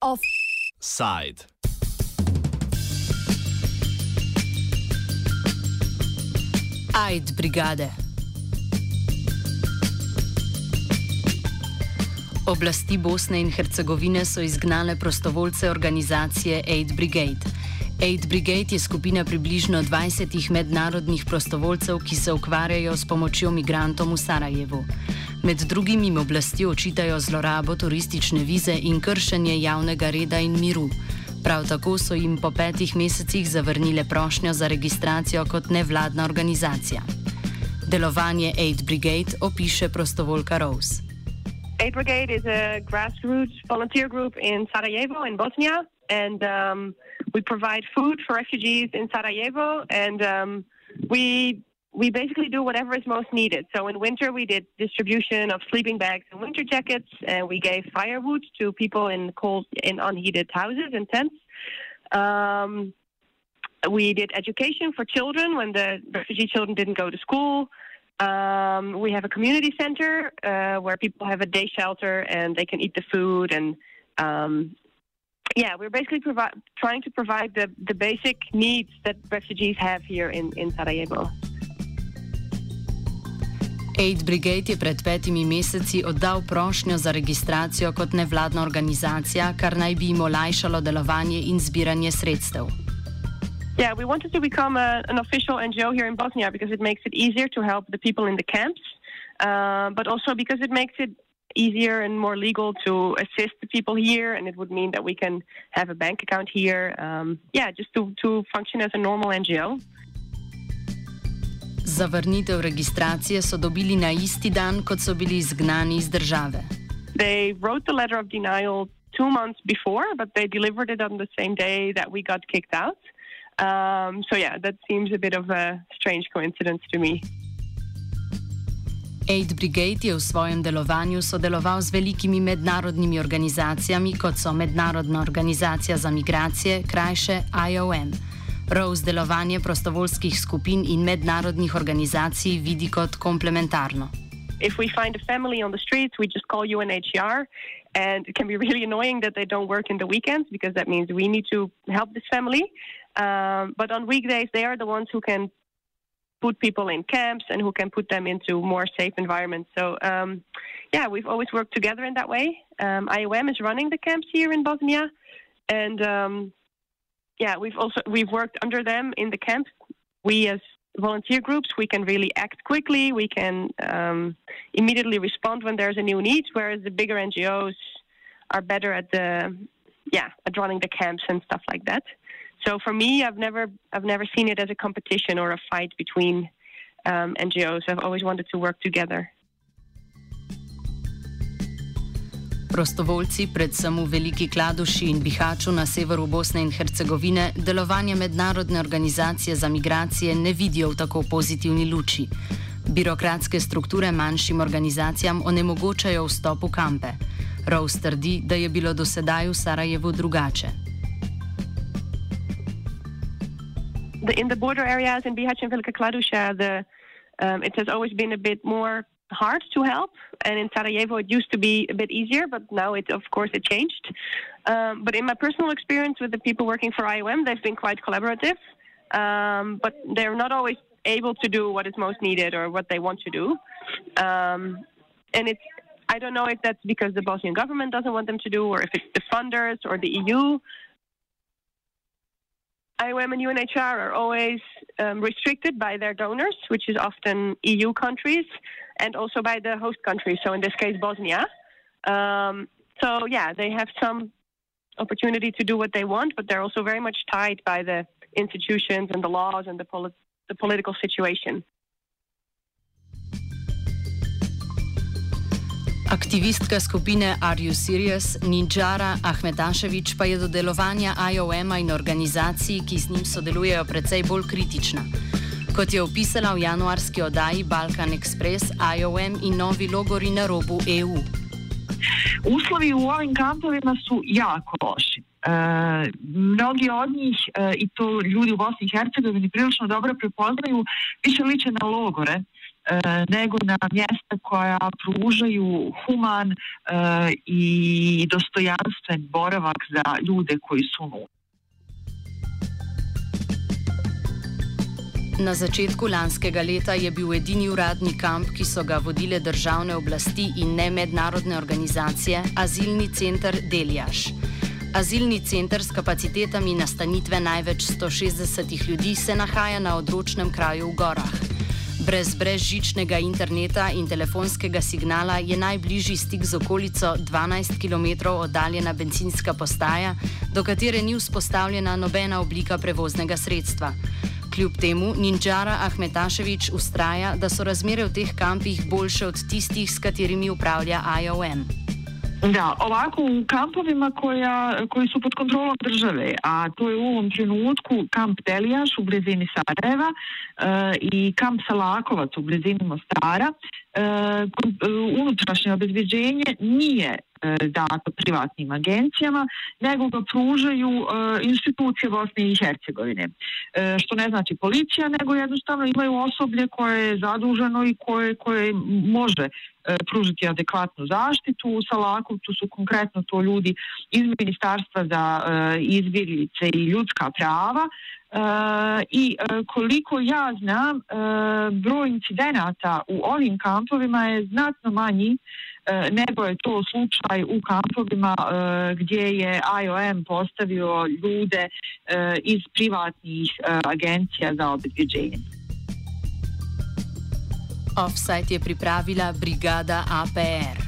Offside. Ajd brigade. Oblasti Bosne in Hercegovine so izgnale prostovoljce organizacije Aid Brigade. Aid Brigade je skupina približno 20 mednarodnih prostovoljcev, ki se ukvarjajo s pomočjo migrantom v Sarajevu. Med drugim jim oblasti očitajo zlorabo turistične vize in kršenje javnega reda in miru. Prav tako so jim po petih mesecih zavrnile prošnjo za registracijo kot nevladna organizacija. Delovanje Aid Brigade opiše prostovoljka Rose. Aid Brigade is a grassroots volunteer group in Sarajevo, in Bosnia, and um, we provide food for refugees in Sarajevo, and um, we we basically do whatever is most needed. So in winter, we did distribution of sleeping bags and winter jackets, and we gave firewood to people in cold, in unheated houses and tents. Um, we did education for children when the refugee children didn't go to school. Um, we have a community center uh, where people have a day shelter and they can eat the food and um, yeah, we're basically provi- trying to provide the, the basic needs that refugees have here in, in Sarajevo. Aid Brigade je pred petimi meseci oddal prošnjo za registracijo kot nevladna organizacija, kar naj bi jim olajšalo delovanje in zbiranje sredstev. Yeah, we wanted to become a, an official NGO here in Bosnia because it makes it easier to help the people in the camps, uh, but also because it makes it easier and more legal to assist the people here, and it would mean that we can have a bank account here. Um, yeah, just to, to function as a normal NGO. Zavrnitev registracije so dobili na isti dan, kot so bili izgnani iz države. They wrote the letter of denial two months before, but they delivered it on the same day that we got kicked out. Um, so yeah, that seems a bit of a strange coincidence to me. Aid Brigade je v svojem delovanju sodeloval z velikimi mednarodnimi organizacijami, kot so Mednarodna organizacija za migracije, krajše IOM. Rose delovanje prostovoljskih skupin in mednarodnih organizacij vidi kot komplementarno. If we find a family on the streets, we just call UNHCR, and it can be really annoying that they don't work in the weekends because that means we need to help this family. Um, but on weekdays, they are the ones who can put people in camps and who can put them into more safe environments. So, um, yeah, we've always worked together in that way. Um, IOM is running the camps here in Bosnia, and um, yeah, we've also we've worked under them in the camps. We as volunteer groups, we can really act quickly. We can um, immediately respond when there's a new need, whereas the bigger NGOs are better at the yeah at running the camps and stuff like that. So for me, I've never I've never seen it as a competition or a fight between um, NGOs. I've always wanted to work together. Prostovoljci, predvsem v Veliki Kladuši in Bihaču na severu Bosne in Hercegovine, delovanje mednarodne organizacije za migracije ne vidijo v tako pozitivni luči. Birokratske strukture manjšim organizacijam onemogočajo vstop v kampe. Rose trdi, da je bilo do sedaj v Sarajevu drugače. The, in the border areas in Bihać and Velika Kladuša, the um, it has always been a bit more hard to help. And in Sarajevo, it used to be a bit easier, but now it, of course, it changed. Um, but in my personal experience with the people working for IOM, they've been quite collaborative. Um, but they're not always able to do what is most needed or what they want to do. Um, and it's, I don't know if that's because the Bosnian government doesn't want them to do, or if it's the funders or the EU. IOM and UNHCR are always um, restricted by their donors, which is often EU countries, and also by the host country. So in this case, Bosnia. Um, so yeah, they have some opportunity to do what they want, but they're also very much tied by the institutions and the laws and the, poli- the political situation. Aktivistka skupine Are You Serious, Ninjara Ahmetaševič, pa je do delovanja IOM-a in organizacij, ki z njim sodelujejo, precej bolj kritična. Kot je opisala v januarski oddaji Balkan Express, IOM in novi logori na robu EU. Uslovi u ovim kampovima su jako loši. mnogi od njih, i to ljudi u Bosni i Hercegovini prilično dobro prepoznaju, više liče na logore nego na mjesta koja pružaju human i dostojanstven boravak za ljude koji su unutra. Na začetku lanskega leta je bil edini uradni kamp, ki so ga vodile državne oblasti in ne mednarodne organizacije, azilni center Deljaš. Azilni center s kapacitetami nastanitve največ 160 ljudi se nahaja na odročnem kraju v gorah. Brez brezžičnega interneta in telefonskega signala je najbližji stik z okolico 12 km oddaljena benzinska postaja, do katere ni vzpostavljena nobena oblika prevoznega sredstva. Kljub temu Ninjara Ahmetaševič ustraja, da so razmere v teh kampih boljše od tistih, s katerimi upravlja IOM. Da, ovako u kampovima koja, koji su pod kontrolom države, a to je u ovom trenutku kamp Delijaš u blizini Sarajeva e, i kamp Salakovac u blizini Mostara, e, unutrašnje obezbeđenje nije E, dato privatnim agencijama, nego ga pružaju e, institucije Bosne i Hercegovine. E, što ne znači policija, nego jednostavno imaju osoblje koje je zaduženo i koje, koje može pružiti adekvatnu zaštitu. U Salakovcu su konkretno to ljudi iz Ministarstva za izbjeglice i ljudska prava, i koliko ja znam, broj incidenata u ovim kampovima je znatno manji E, nego je to slučaj u kampovima e, gdje je IOM postavio ljude e, iz privatnih agencija za obezbeđenje. Offsite je pripravila brigada APR.